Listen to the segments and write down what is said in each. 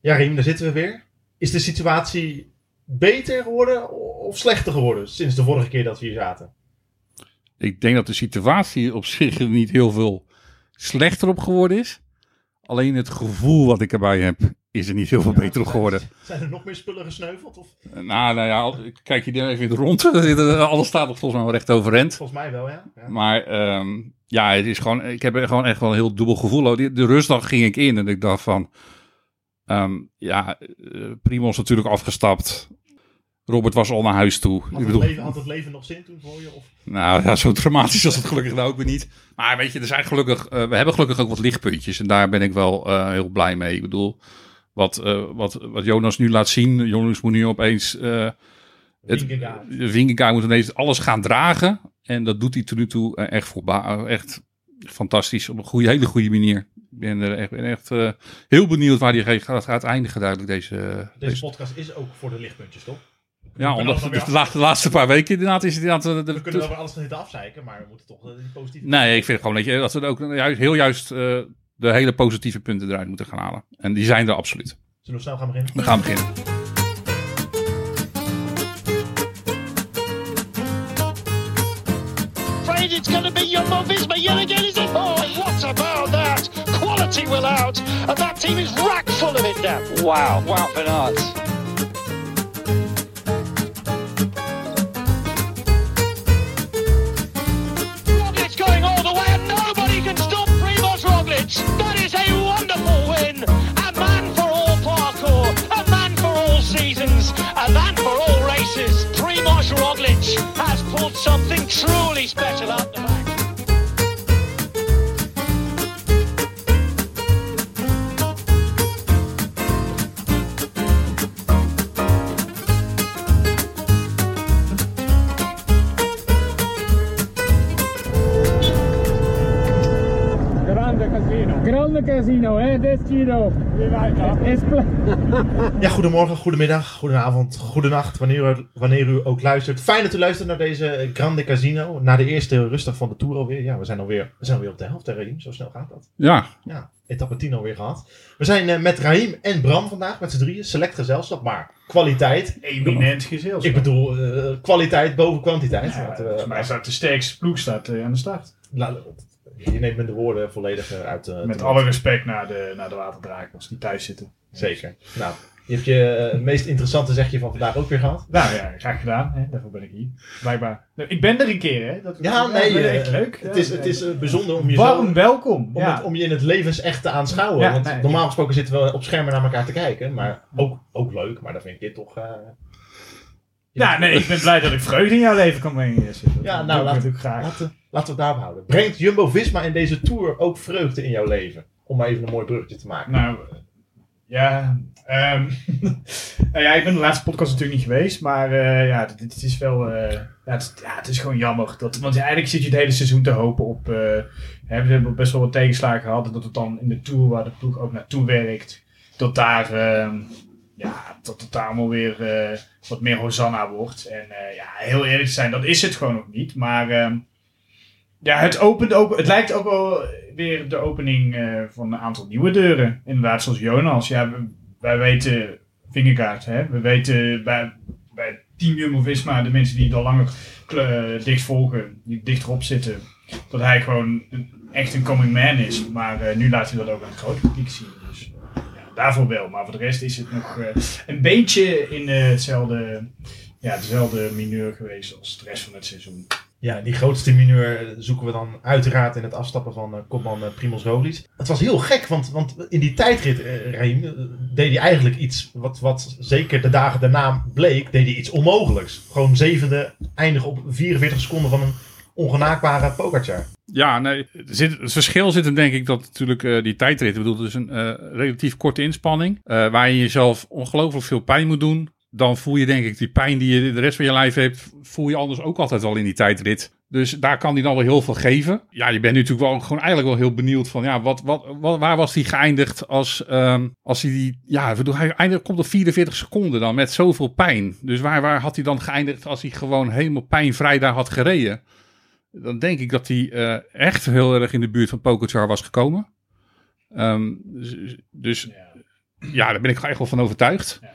Ja, Riem, daar zitten we weer. Is de situatie beter geworden of slechter geworden sinds de vorige keer dat we hier zaten? Ik denk dat de situatie op zich niet heel veel slechter op geworden is. Alleen het gevoel wat ik erbij heb, is er niet heel veel beter op geworden. Zijn er nog meer spullen gesneuveld? Of? Nou, nou ja, kijk je even in de rond. Alles staat nog volgens mij wel recht overeind. Volgens mij wel, ja. ja. Maar ehm, ja, het is gewoon, ik heb er gewoon echt wel een heel dubbel gevoel. De, de rustdag ging ik in en ik dacht van... ehm, ja, eh, Primoz natuurlijk afgestapt. Robert was al naar huis toe. Had, het bedoel, leven, had het leven nog zin toen voor je? Of? nou ja, zo dramatisch was het gelukkig nou ook weer niet. Maar weet je, er zijn gelukkig, eh, we hebben gelukkig ook wat lichtpuntjes. En daar ben ik wel eh, heel blij mee. Ik bedoel, wat, wat, wat Jonas nu laat zien. Jonas moet nu opeens... de Vingegaard moet ineens alles gaan dragen. En dat doet hij tot nu toe echt, echt fantastisch. Op een goede, hele goede manier. Ik ben, er echt, ben echt eh, heel benieuwd waar hij gaat, gaat eindigen duidelijk deze... Deze deze podcast is ook voor de lichtpuntjes, toch? ja, omdat de, laatste, de laatste paar weken inderdaad is het inderdaad... eh, de- We kunnen wel weer alles van dit afzeiken, maar we moeten toch eh, die positieve... Nee, ik vind gewoon dat, je, dat we ook juist, heel juist eh, de hele positieve punten eruit moeten gaan halen. En die zijn er absoluut. Zullen we snel gaan beginnen? We gaan beginnen. afraid it's going to be Jumbo Visma yet again, is it? Oh, what about that? Quality will out, and that team is rack full of it now. Wow, wow, Bernard. Roglic going all the way, and nobody can stop Primoz Roglic. That is a wonderful win. A man for all parkour, a man for all seasons, a man for all races. Primoz Roglic has pulled something truly special pla- Ja, goedemorgen, goedemiddag, goedenavond, goedenacht, wanneer u, wanneer u ook luistert. Fijn dat u luistert naar deze Grande Casino. Na de eerste rustdag van de Tour alweer. Ja, we zijn alweer, we zijn alweer op de helft, hè, Raheem? Zo snel gaat dat. Ja, Ja, etappe 10 alweer gehad. We zijn eh, met Raheem en Bram vandaag, met z'n drieën. Select gezelschap, maar kwaliteit. Eminent gezelschap. Ik bedoel, eh, kwaliteit boven kwantiteit. Ja, Want, volgens mij staat de sterkste ploeg staat, eh, aan de start. la- je neemt me de woorden volledig eh, uit eh, Met alle respect naar de, naar de waterdrakers die thuis zitten. Zeker. Nou, je hebt je het meest interessante zegje van vandaag ook weer gehad. Nou ja, graag gedaan. Hè? Daarvoor ben ik hier. Blijkbaar. Nou, Ik ben er een keer, hè? Dat, Ja, nee, dat echt leuk. Het is, het is bijzonder om je Warm zo... welkom. Om, ja. het, om je in het levensecht te aanschouwen. Ja, Want nee. normaal gesproken zitten we op schermen naar elkaar te kijken. Maar ook, ook leuk. Maar dan vind ik dit toch... eh, ja, nee, ik ben blij dat ik vreugde in jouw leven kan brengen. Ja, nou, ik natuurlijk graag. laten, laten we het daarop houden. Brengt Jumbo-Visma in deze Tour ook vreugde in jouw leven? Om maar even een mooi bruggetje te maken. Nou, ja. ehm, nou ja, ik ben de laatste podcast natuurlijk niet geweest. Maar eh, ja, dit is wel. ja, het, is- het gewoon jammer. Dat, want eigenlijk zit je het hele seizoen te hopen op. eh, we hebben best wel wat tegenslagen gehad. En dat het dan in de tour waar de ploeg ook naartoe werkt. Dat daar. ehm, ja, dat het daar allemaal weer wat meer Hosanna wordt. En ja, heel eerlijk zijn, dat is het gewoon nog niet. Maar ehm, ja, het, opent ook, het lijkt ook wel weer de opening eh, van een aantal nieuwe deuren. Inderdaad, zoals Jonas. Ja, wij weten, vingerkaart, hè. We weten bij, bij Team Jumbo-Visma, de mensen die het al langer kle- dicht volgen, die dichterop zitten, dat hij gewoon echt een coming man is. Maar eh, nu laat hij dat ook aan het grote publiek zien. Dus ja, daarvoor wel. Maar voor de rest is het nog een beetje in hetzelfde, ja, dezelfde mineur geweest als de rest van het seizoen. Ja, die grootste mineur zoeken we dan uiteraard in het afstappen van eh, kopman eh, Primoz Roglic. Het was heel gek, want, want in die tijdrit, eh, deed hij eigenlijk iets wat, wat zeker de dagen daarna bleek, deed hij iets onmogelijks. Gewoon zevende, eindigen op 44 seconden van een ongenaakbare Pogacar. Ja, nee, het verschil zit hem denk ik dat natuurlijk die tijdrit, ik bedoel, is een relatief korte inspanning, eh, waar je jezelf ongelooflijk veel pijn moet doen. Dan voel je denk ik die pijn die je de rest van je lijf hebt, voel je anders ook altijd wel in die tijdrit. Dus daar kan hij dan wel heel veel geven. Ja, je bent nu natuurlijk wel gewoon eigenlijk wel heel benieuwd van, ja, wat, wat, wat, waar was hij geëindigd als, ehm, als hij die, ja, hij eindigt, komt op 44 seconden dan met zoveel pijn. Dus waar, waar had hij dan geëindigd als hij gewoon helemaal pijnvrij daar had gereden? dan denk ik dat hij eh, echt heel erg in de buurt van Pogacar was gekomen. Ehm, dus dus Ja. ja, daar ben ik gewoon echt wel van overtuigd. Ja.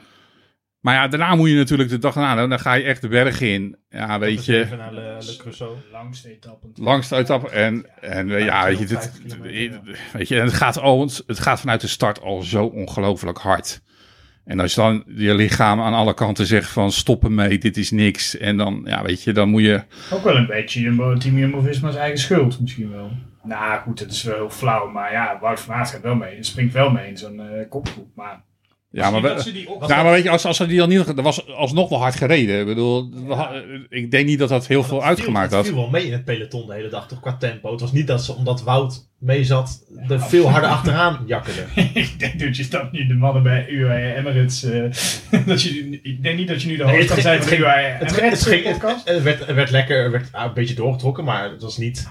Maar ja, daarna moet je natuurlijk de dag daarna, dan ga je echt de bergen in. Ja, weet je, Even naar Le, Le Creusot. Langste etappe. langs de etappe. En, en eh, ja, weet je, dit, 250 kilometer, weet je, en het gaat, al, het gaat vanuit de start al zo ongelooflijk hard. En als dan je lichaam aan alle kanten zegt van stop ermee, dit is niks. En dan, ja, weet je, dan moet je... Ook wel een beetje Jumbo, Team Jumbo-Visma's eigen schuld misschien wel. Nou goed, het is wel heel flauw, maar ja, Wout van Aert gaat wel mee. Het springt wel mee in zo'n eh, kopgroep. Maar, Ja, maar, dat we- ze die nou, maar weet je, als, als ze die dan niet... Er was alsnog wel hard gereden. Ik bedoel, ik denk niet dat dat heel veel Dat uitgemaakt viel, had. Het viel wel mee in het peloton de hele dag, toch qua tempo. Het was niet dat ze, omdat Wout mee zat, er veel harder achteraan jakkerden. ik denk dat je staat nu de mannen bij UAE Emirates. eh, dat je, ik denk niet dat je nu de Nee, het kan zijn van UAE Het, het, ging- het, het werd, het werd lekker, het werd een beetje doorgetrokken, maar het was niet...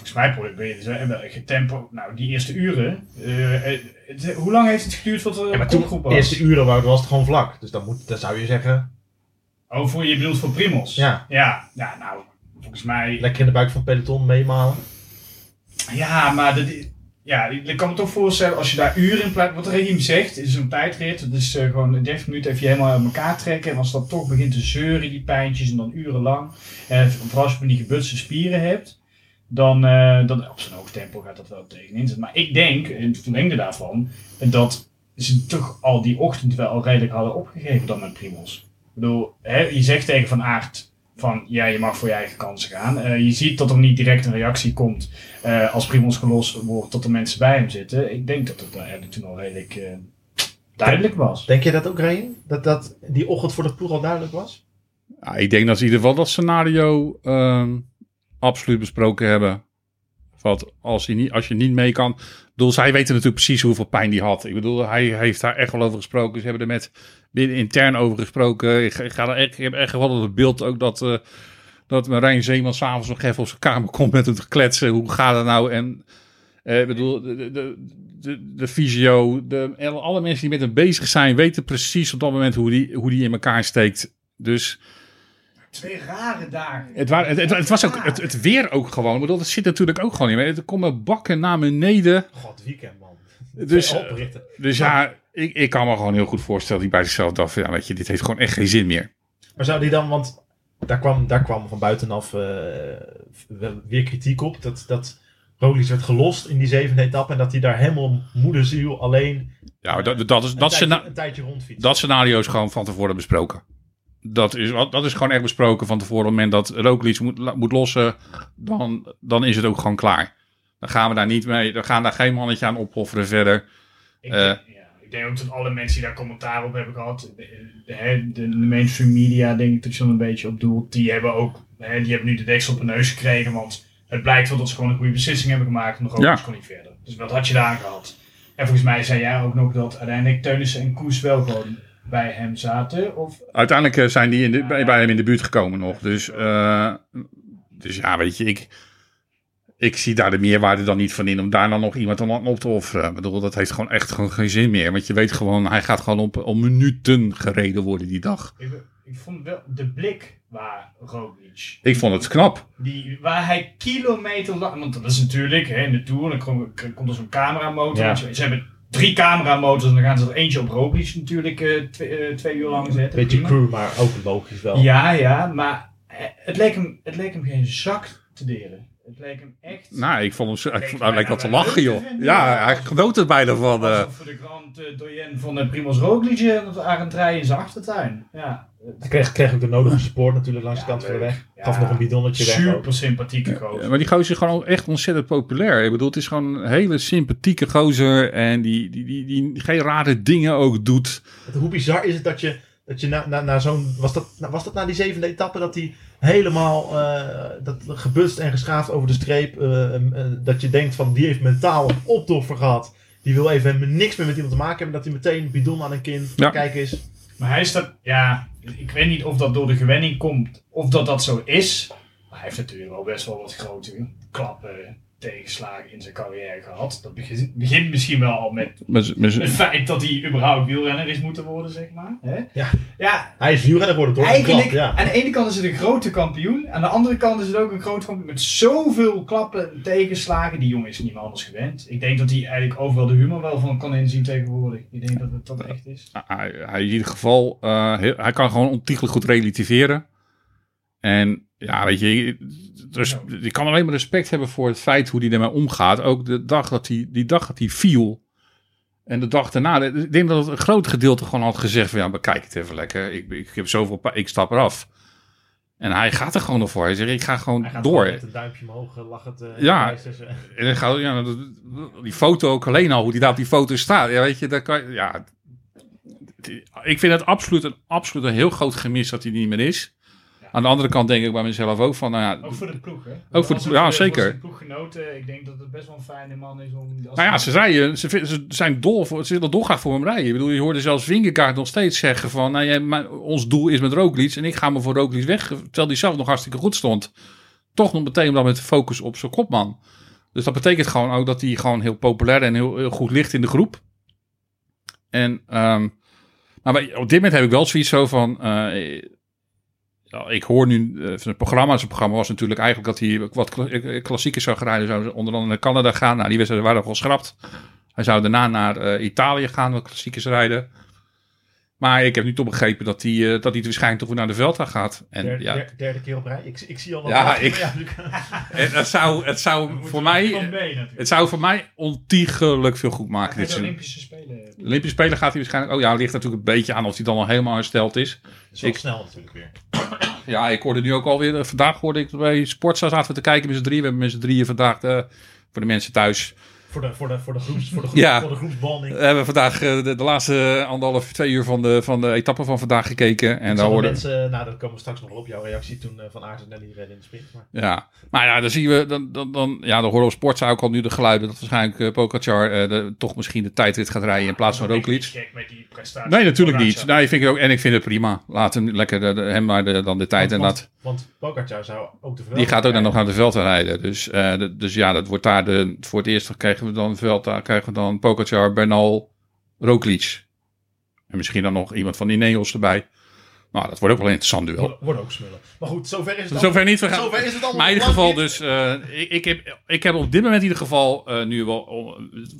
volgens mij, probeer je dus wel wel echt tempo. Nou, die eerste uren. eh, eh, het- hoe lang heeft het geduurd tot er Ja, maar toen, kopgroep de was? eerste uren was was het gewoon vlak. Dus dan, moet, dan zou je zeggen, Oh, voor je bedoelt voor Primos? Ja. Ja, ja nou, volgens mij... lekker in de buik van peloton meemalen. Ja, maar dat, ja, ik kan me toch voorstellen als je daar uren in plaats... Wat het regime zegt, is een tijdrit. Dus eh, gewoon in 30 minuten even je helemaal uit elkaar trekken. En als dat toch begint te zeuren, die pijntjes, en dan urenlang. En vooral als je die gebutste spieren hebt. Dan, eh, dan op zo'n hoog tempo gaat dat wel tegenin zitten. Maar ik denk, in het verlengde daarvan, dat ze toch al die ochtend wel al redelijk hadden opgegeven dan met Primos. Ik bedoel, hè, je zegt tegen Van Aert van ja, je mag voor je eigen kansen gaan. Eh, je ziet dat er niet direct een reactie komt eh, als Primos gelost wordt, dat er mensen bij hem zitten. Ik denk dat het daar eigenlijk toen al redelijk duidelijk was. Denk je dat ook, Rijn? Dat dat die ochtend voor de ploeg al duidelijk was? Ja, ik denk dat in ieder geval dat scenario ehm, absoluut besproken hebben. Wat als, hij niet, als je niet mee kan. Ik bedoel, zij weten natuurlijk precies hoeveel pijn die had. Ik bedoel, hij heeft daar echt wel over gesproken. Ze hebben er met binnen intern over gesproken. Ik, ga- ik, ga er echt, ik heb echt wel het beeld ook dat, eh dat Marijn Zeeman s'avonds nog even op zijn kamer komt met hem te kletsen. Hoe gaat het nou? En eh, bedoel, de, de, de, de, de fysio, de, alle mensen die met hem bezig zijn, weten precies op dat moment hoe die, hoe die in elkaar steekt. Dus Twee rare dagen. het, het, het, het was ook het, weer ook gewoon. Ik bedoel, dat zit natuurlijk ook gewoon in. Er komen bakken naar beneden. God, weekend man. Dus, eh, dus ja, ik, ik kan me gewoon heel goed voorstellen die bij zichzelf dacht: van, ja, weet je, dit heeft gewoon echt geen zin meer. Maar zou die dan, want daar kwam, daar kwam van buitenaf eh, weer kritiek op. Dat, dat Roglic werd gelost in die zevende etappe. En dat hij daar helemaal moederziel alleen Ja, dat, dat, is, een, dat, tijdje, scena- een tijdje dat scenario is gewoon van tevoren besproken. Dat is, dat is gewoon echt besproken van tevoren. Op het moment dat Roglic moet, moet lossen, dan, dan is het ook gewoon klaar. Dan gaan we daar niet mee, dan gaan daar geen mannetje aan opofferen verder. Ik, Eh. denk, ja, ik denk ook dat alle mensen die daar commentaar op hebben gehad, de, de, hè, de, de mainstream media, denk ik dat je dan een beetje op doelt, die hebben ook, hè, die hebben nu de deksel op hun neus gekregen, want het blijkt wel dat ze gewoon een goede beslissing hebben gemaakt en nog ook Ja. gewoon niet verder. Dus wat had je daar aan gehad? En volgens mij zei jij ook nog dat uiteindelijk Teunissen en Koes wel gewoon bij hem zaten, of Uiteindelijk eh, zijn die in de, bij, bij hem in de buurt gekomen nog. Dus, eh, dus ja, weet je, ik, ik zie daar de meerwaarde dan niet van in om daar dan nog iemand aan op te offeren. Ik bedoel, dat heeft gewoon echt gewoon geen zin meer. Want je weet gewoon, hij gaat gewoon op, op minuten gereden worden die dag. ik, ik vond wel de blik waar Roglic Ik vond het knap. Die, waar hij kilometer lang... Want dat is natuurlijk hè, in de Tour. Dan komt, komt er zo'n cameramotor. Ja. Ze hebben drie cameramotors. En dan gaan ze er eentje op Roglic natuurlijk eh, twee, eh, twee uur lang zetten. Beetje Prima. crew, maar ook logisch wel. Ja, ja. Maar eh, het leek, hem, het leek hem geen zak te deren. Het leek hem echt... Nou, ik vond hem, zo- Leek hij leek wel te lachen, joh. vinden, Ja, ja. hij genoot er bijna van. eh. Voor de Grand eh, Doyen van de Primoz Roglic en het rijden in zijn achtertuin. Ja. Hij kreeg, kreeg ook de nodige support natuurlijk langs de kant van de weg. Ja. Gaf nog een bidonnetje weg. ook. Super sympathieke gozer. Ja, maar die gozer is gewoon echt ontzettend populair. Ik bedoel, het is gewoon een hele sympathieke gozer. En die, die, die, die geen rare dingen ook doet. Hoe bizar is het dat je, dat je na, na, na zo'n... Was dat, na- was dat na die zevende etappe dat hij helemaal eh, dat, gebutst en geschaafd over de streep... eh, eh, dat je denkt van die heeft mentaal een opdoffer gehad. Die wil even niks meer met iemand te maken hebben. Dat hij meteen bidon aan een kin. Ja. Kijk eens. Maar hij staat, ja, ik weet niet of dat door de gewenning komt, of dat dat zo is. Maar hij heeft natuurlijk wel best wel wat grote klappen tegenslagen in zijn carrière gehad. Dat begint, misschien wel al met Met, met, het feit dat hij überhaupt wielrenner is moeten worden, zeg maar. Hè? Ja. ja, Hij is wielrenner geworden door een Eigenlijk, klap, ja. aan de ene kant is het een grote kampioen. Aan de andere kant is het ook een groot kampioen met zoveel klappen en tegenslagen. Die jongen is niet meer anders gewend. Ik denk dat hij eigenlijk overal de humor wel van kan inzien tegenwoordig. Ik denk dat het dat echt is. hij, hij in ieder geval, eh, hij kan gewoon ontiegelijk goed relativeren. En ja, weet je, dus, je kan alleen maar respect hebben voor het feit hoe hij ermee omgaat. Ook de dag dat hij, die dag dat hij viel. En de dag daarna, ik denk dat het een groot gedeelte gewoon had gezegd van ja, bekijk het even lekker. Ik, ik heb zoveel, ik stap eraf. En hij gaat er gewoon nog voor. Hij zegt, ik ga gewoon Hij gaat door. gewoon met een duimpje omhoog eh, lachend. eh, Ja. En dan gaat, ja, die foto ook alleen al, hoe die daar op die foto staat. Ja, weet je, daar kan ja. Ik vind het absoluut een, absoluut een heel groot gemis dat hij niet meer is. Aan de andere kant denk ik bij mezelf ook van, nou ja, Ook voor de ploeg, hè? Ook voor de ploeg, ja, zeker. De ploeggenoten, ik denk dat het best wel een fijne man is om... als nou ja, ze rijden, ze, ze zijn dol voor, ze willen dolgraag voor hem rijden. Ik bedoel, je hoorde zelfs Vingegaard nog steeds zeggen van, nou ja, maar ons doel is met Roglic en ik ga me voor Roglic weg, terwijl hij zelf nog hartstikke goed stond. Toch nog meteen dan met de focus op zijn kopman. Dus dat betekent gewoon ook dat hij gewoon heel populair en heel, heel goed ligt in de groep. En, ehm, maar op dit moment heb ik wel zoiets zo van, eh, ik hoor nu eh, van het programma. Zijn programma was natuurlijk eigenlijk dat hij wat kla- eh, klassiekers zou gaan rijden. Zou ze onder andere naar Canada gaan. Nou, die wedstrijden waren al geschrapt. Hij zou daarna naar eh, Italië gaan, wat klassiekers rijden. Maar ik heb nu toch begrepen dat hij, eh, dat hij waarschijnlijk toch weer naar de Velta gaat. En Derde, ja, der- derde keer op rij. Ik, ik zie al wat. Ja, ik- en het zou, het zou voor mij, het zou voor mij ontiegelijk veel goed maken dit de. Olympische Spelen. Olympische Spelen gaat hij waarschijnlijk. Oh ja, ligt natuurlijk een beetje aan of hij dan al helemaal hersteld is. Dat Ik- snel natuurlijk weer. Ja, ik hoorde nu ook alweer. eh, Vandaag hoorde ik bij Sportza zaten we te kijken met z'n drieën. We hebben met z'n drieën vandaag eh, voor de mensen thuis. Voor de, voor de, voor de, groeps, voor de, groep, Ja. voor de. We hebben vandaag eh, de, de laatste anderhalf, twee uur van de, van de etappe van vandaag gekeken. En En daar hoorden mensen, nou dat komen we straks nog op, jouw reactie toen eh, Van Aert en Nelly redden in de sprint. Maar Ja, maar ja, dan zien we, dan, dan, dan, ja, dan horen we op Sportza ook al nu de geluiden dat waarschijnlijk eh Pogacar eh, de, toch misschien de tijdrit gaat rijden in plaats van Roglic. Nee, natuurlijk niet. Nee, vind ik ook, en ik vind het prima. Laat hem lekker de, de- hem maar de, dan de tijd en want, dat. Want Pogacar zou ook de Die gaat ook dan nog naar de Velta rijden. Dus, eh, dus ja, dat wordt daar de, voor het eerst krijgen we dan Velta, krijgen we dan Pogacar, Bernal, Roglic. En misschien dan nog iemand van die Neos erbij. Nou, dat wordt ook wel een interessant duel. Wordt, wordt ook smullen. Maar goed, zover is het Zover niet. We gaan, Zover is het allemaal maar in ieder geval dus, eh, ik, ik, heb, ik heb op dit moment in ieder geval eh, nu wel,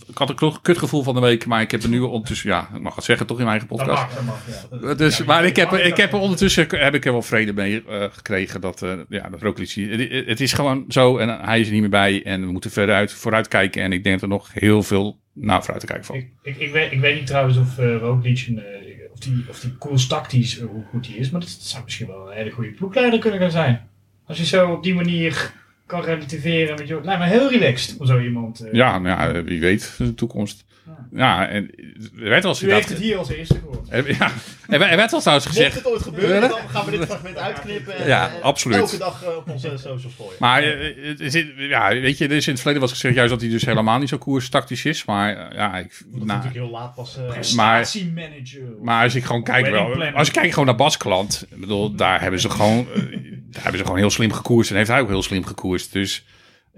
ik had een kut- kutgevoel van de week, maar ik heb er nu ondertussen, ja, ik mag het zeggen toch in mijn eigen Dat podcast. mag, dat mag, ja. Dus, Ja, maar ik heb, ik heb er dat. ondertussen heb ik er wel vrede mee eh, gekregen dat, eh ja, dat Roglic, het, het is gewoon zo en hij is er niet meer bij en we moeten verder uit, vooruit kijken en ik denk dat er nog heel veel naar vooruit te kijken valt. Ik, ik, ik, weet, ik weet niet trouwens of uh, Roglic, een, eh, die, of die koers tactisch, eh, hoe goed die is, maar dat zou misschien wel een hele goede ploegleider kunnen gaan zijn. Als je zo op die manier kan relativeren met je, lijkt me heel relaxed om zo iemand... eh, Ja, nou ja, wie weet, de toekomst. Ja, en er werd wel eens U heeft het hier als eerste gehoord. er- ja, er werd- er wel trouwens Mocht gezegd, het ooit gebeuren, dan gaan we dit fragment uitknippen. En, Ja, eh, absoluut. Elke dag eh, op onze socials gooien. Maar eh, het is, ja, weet je, er is in het verleden was gezegd juist dat hij dus helemaal niet zo koerstactisch is. Maar ja, ik, Dat nou, natuurlijk heel laat pas. eh, Prestatiemanager. maar als ik gewoon kijk, wel, als ik kijk gewoon naar Basklant, ik bedoel, daar hebben ze gewoon, daar hebben ze gewoon heel slim gekoerst en heeft hij ook heel slim gekoerst. Dus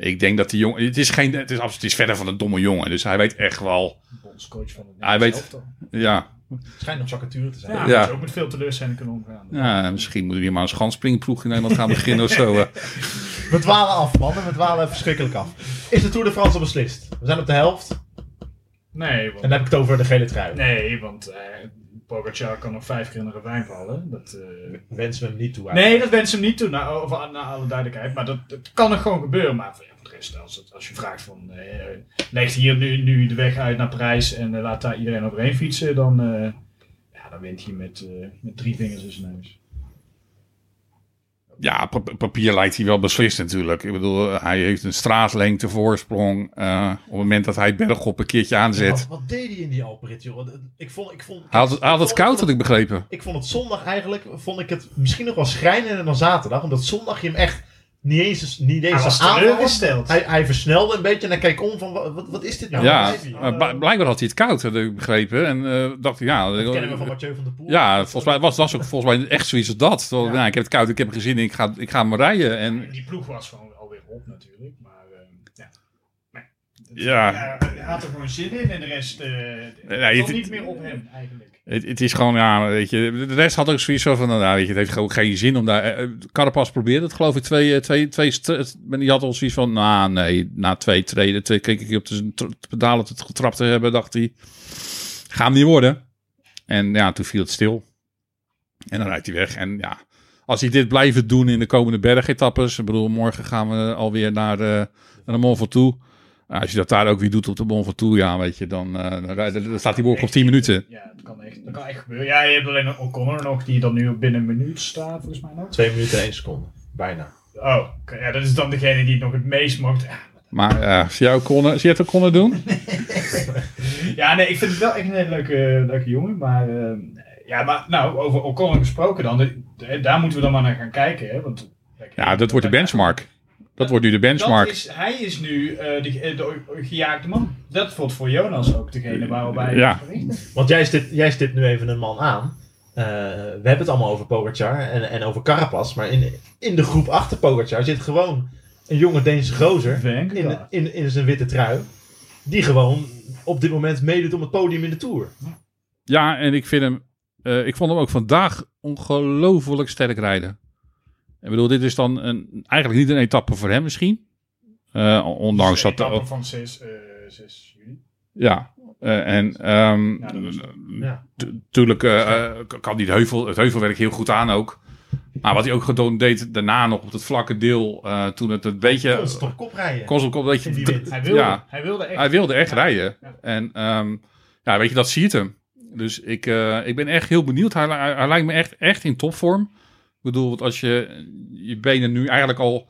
ik denk dat die jongen, het is geen, het is absoluut, het is verder van een domme jongen. Dus hij weet echt wel, Bondscoach van het Hij weet- elftal. ja, schijnt nog vacature te zijn. Ja, Ja. moet je ook met veel teleurstelling kunnen omgaan. ja misschien moeten we hier maar een schanspringploeg in Nederland gaan beginnen of zo. We dwalen af, mannen. We dwalen verschrikkelijk af. Is de Tour de France al beslist? We zijn op de helft. Nee, En want, dan heb ik het over de gele trui. nee, want eh Pogacar kan nog vijf keer in de ravijn vallen. Dat, eh, Wensen we hem niet toe. Nee, dat wensen hem niet toe, naar, over, naar alle duidelijkheid. Maar dat, dat kan nog gewoon gebeuren. Maar als, het- als je vraagt van... eh legt hier nu, nu de weg uit naar Parijs en eh, laat daar iedereen overheen fietsen... dan, eh, ja, dan wint hij met, met drie vingers in zijn neus. Ja, pa- papier lijkt hij wel beslist natuurlijk. Ik bedoel, hij heeft een straatlengte voorsprong. eh, op het moment dat hij bergop een keertje aanzet. Wat, wat deed hij in die Alperit, joh? Ik vond, ik vond, Hij had, het- hij had het ik koud, had ik begrepen. Ik vond het zondag eigenlijk, vond ik het misschien nog wel schrijnender dan zaterdag. Omdat zondag je hem echt niet eens, niet eens Hij teleurgesteld. Hij, hij versnelde een beetje en hij keek om van, wat, wat, is dit nou? Ja, blijkbaar had hij het koud, had ik begrepen. En eh, dacht ik, ja... Dat kennen we van Mathieu van der Poel. Ja, volgens mij was dat ook volgens mij echt zoiets als dat. Ja. nou, ik heb het koud, ik heb het gezien, ik ga, ik ga maar rijden. En Die ploeg was gewoon alweer op natuurlijk. Maar eh, ja. Ja. Ja, hij had er gewoon zin in en de rest eh Nee, het het- zat niet meer op hem eigenlijk. Het, het is gewoon, ja, weet je, de rest had ook zoiets van, nou, weet je, het heeft gewoon geen zin om daar... eh, Carapaz probeerde het, geloof ik, twee, eh, twee, twee, maar die had al zoiets van, nou, nee, na twee treden, twee keek ik op de pedalen te getrapt te hebben, dacht hij, ga hem niet worden. En ja, toen viel het stil. En dan rijdt hij weg. En ja, als hij dit blijven doen in de komende bergetappes, ik bedoel, morgen gaan we alweer naar, eh naar de Mont Ventoux. Nou, als je dat daar ook weer doet op de Mont Ventoux, ja, weet je, dan, eh, dan, staat hij morgen op 10 minuten. Ja, dat kan echt, dat kan echt gebeuren. Ja, je hebt alleen een O'Connor nog, die dan nu op binnen een minuut staat, volgens mij nog. Twee minuten en één seconde. Bijna. Oh, oké, ja, dat is dan degene die het nog het meest mocht. Ja, Maar eh zie jij ook konden, zie je het doen? Ja, nee, ik vind het wel echt een hele leuke, leuke jongen. Maar, eh, ja, maar nou, over O'Connor gesproken dan. daar moeten we dan maar naar gaan kijken. Hè, want, Ja, dat wordt de benchmark. Dat wordt nu de benchmark. Dat is, hij is nu eh, de, eh, de gejaagde man. Dat wordt voor Jonas ook degene waarop hij Ja. Want jij stipt, jij stipt nu even een man aan. Eh, we hebben het allemaal over Pogacar en, en over Carapaz. Maar in, in de groep achter Pogacar zit gewoon een jonge Deense gozer. In, in, in zijn witte trui. Die gewoon op dit moment meedoet om het podium in de Tour. Ja, en ik vind hem, eh, ik vond hem ook vandaag ongelooflijk sterk rijden. Ik bedoel, dit is dan een, eigenlijk niet een etappe voor hem misschien. Eh, ondanks De dat... etappe van 6, eh 6 juli. Ja, eh, en ehm Ja, was- Ja. natuurlijk kan hij het, heuvel, het heuvelwerk heel goed aan ook. Maar wat hij ook gedaan deed daarna nog op het vlakke deel, toen het een beetje... Constant op kop rijden. Op wind. Hij wilde, Ja. hij wilde echt. Hij wilde echt rijden. En ehm, ja, weet je, dat ziet hem. Dus ik, ik ben echt heel benieuwd. Hij, hij, hij lijkt me echt, echt in topvorm. Ik bedoel, als je je benen nu eigenlijk al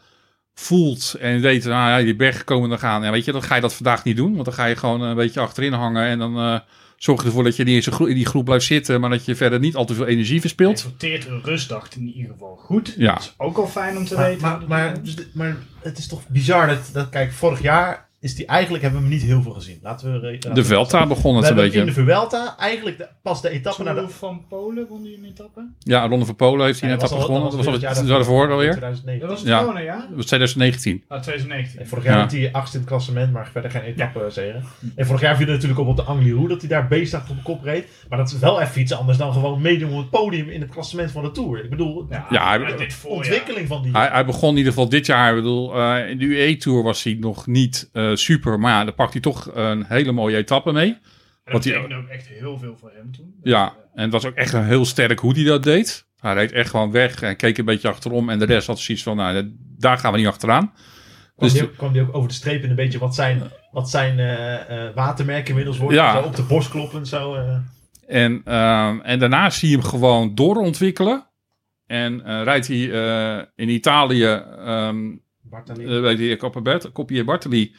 voelt en weet, nou ja, die berg komen te gaan. Ja, weet je, dan ga je dat vandaag niet doen. Want dan ga je gewoon een beetje achterin hangen. En dan eh, zorg je ervoor dat je niet in, die groep blijft zitten. Maar dat je verder niet al te veel energie verspilt. sorteert een rustdag in ieder geval goed. Ja. Dat is ook al fijn om te Maar, weten. maar, maar, maar het is toch bizar dat, dat kijk, vorig jaar is die eigenlijk, hebben we hem niet heel veel gezien. Laten we... laten De we- Velta begon We het een hebben in de beetje. Vuelta eigenlijk de- pas de etappe naar de... Van Polen won hij een etappe? Ja, Ronde van Polen heeft hij net dat was al- gewonnen. Dat was al weer het daarvoor alweer. 2009. Dat was het Ja. gewone, ja? Dat was 2019. Ah, 2019. En vorig jaar Ja. had hij achtste in het klassement, maar verder geen etappe zegen. En vorig jaar viel het natuurlijk op op de Angliru dat hij daar beestdag op de kop reed. Maar dat is wel even iets anders dan gewoon meedoen op het podium in het klassement van de Tour. Ik bedoel, Ja, de ontwikkeling van die... Hij, hij begon in ieder geval dit jaar. Ik bedoel, eh, in de UE-tour was hij nog niet eh, super. Maar ja, dan pakt hij toch een hele mooie etappe mee. En dat Wat hij- betekende ook echt heel veel voor hem toen. Ja, en het was ook echt een heel sterk hoe hij dat deed. Hij reed echt gewoon weg en keek een beetje achterom. En de rest had zoiets van, nou, daar gaan we niet achteraan. kwam, Dus die ook, kwam die ook over de streep en een beetje wat zijn, wat zijn eh, eh, watermerk inmiddels wordt. Ja. Zo op de borst kloppen en zo. eh. En, ehm, en daarna zie je hem gewoon doorontwikkelen. En eh, rijdt hij eh, in Italië, ehm Bartali. uh, weet je, Bartoli.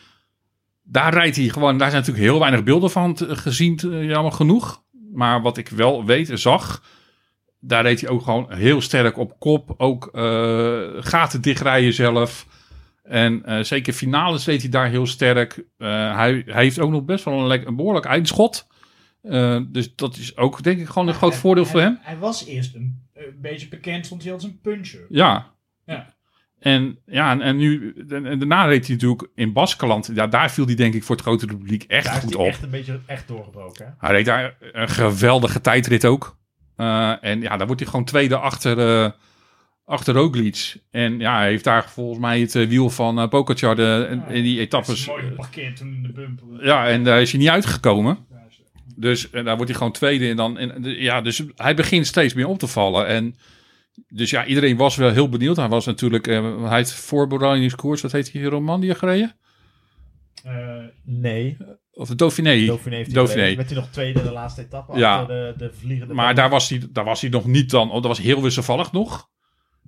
Daar rijdt hij gewoon, daar zijn natuurlijk heel weinig beelden van gezien, jammer genoeg. Maar wat ik wel weet en zag, daar reed hij ook gewoon heel sterk op kop. Ook eh, gaten dichtrijden zelf. En eh, zeker finales deed hij daar heel sterk. Eh, hij, hij heeft ook nog best wel een, behoorlijk eindschot. Dus dat is ook denk ik gewoon een groot Hij- voordeel hij- voor hem. Hij was eerst een, een beetje bekend, stond hij als een puncher. Ja. Ja. En, ja, en, en nu, en, en daarna reed hij natuurlijk in Baskeland. Ja, daar viel hij denk ik voor het grote publiek echt Daar goed hij op. echt een beetje echt doorgebroken. Hè? Hij reed daar een geweldige tijdrit ook. Eh, en ja, daar wordt hij gewoon tweede achter, eh achter Roglic. En ja, hij heeft daar volgens mij het eh, wiel van Pogacar de, in- in die etappes. mooi geparkeerd toen in de bumper. Ja, en daar is hij niet uitgekomen. Dus daar wordt hij gewoon tweede. En dan, en, ja, dus hij begint steeds meer op te vallen. En dus ja, iedereen was wel heel benieuwd. Hij was natuurlijk, eh, hij heeft voor Borani's koers, wat heet hij, Romandie gereden? Eh, Nee, Of de Dauphiné. Dauphiné heeft Dauphiné. gereden. Werd hij nog tweede in de laatste etappe Ja. de, de vliegende... Maar daar was, hij, daar was hij nog niet dan. Oh, dat was heel wisselvallig nog.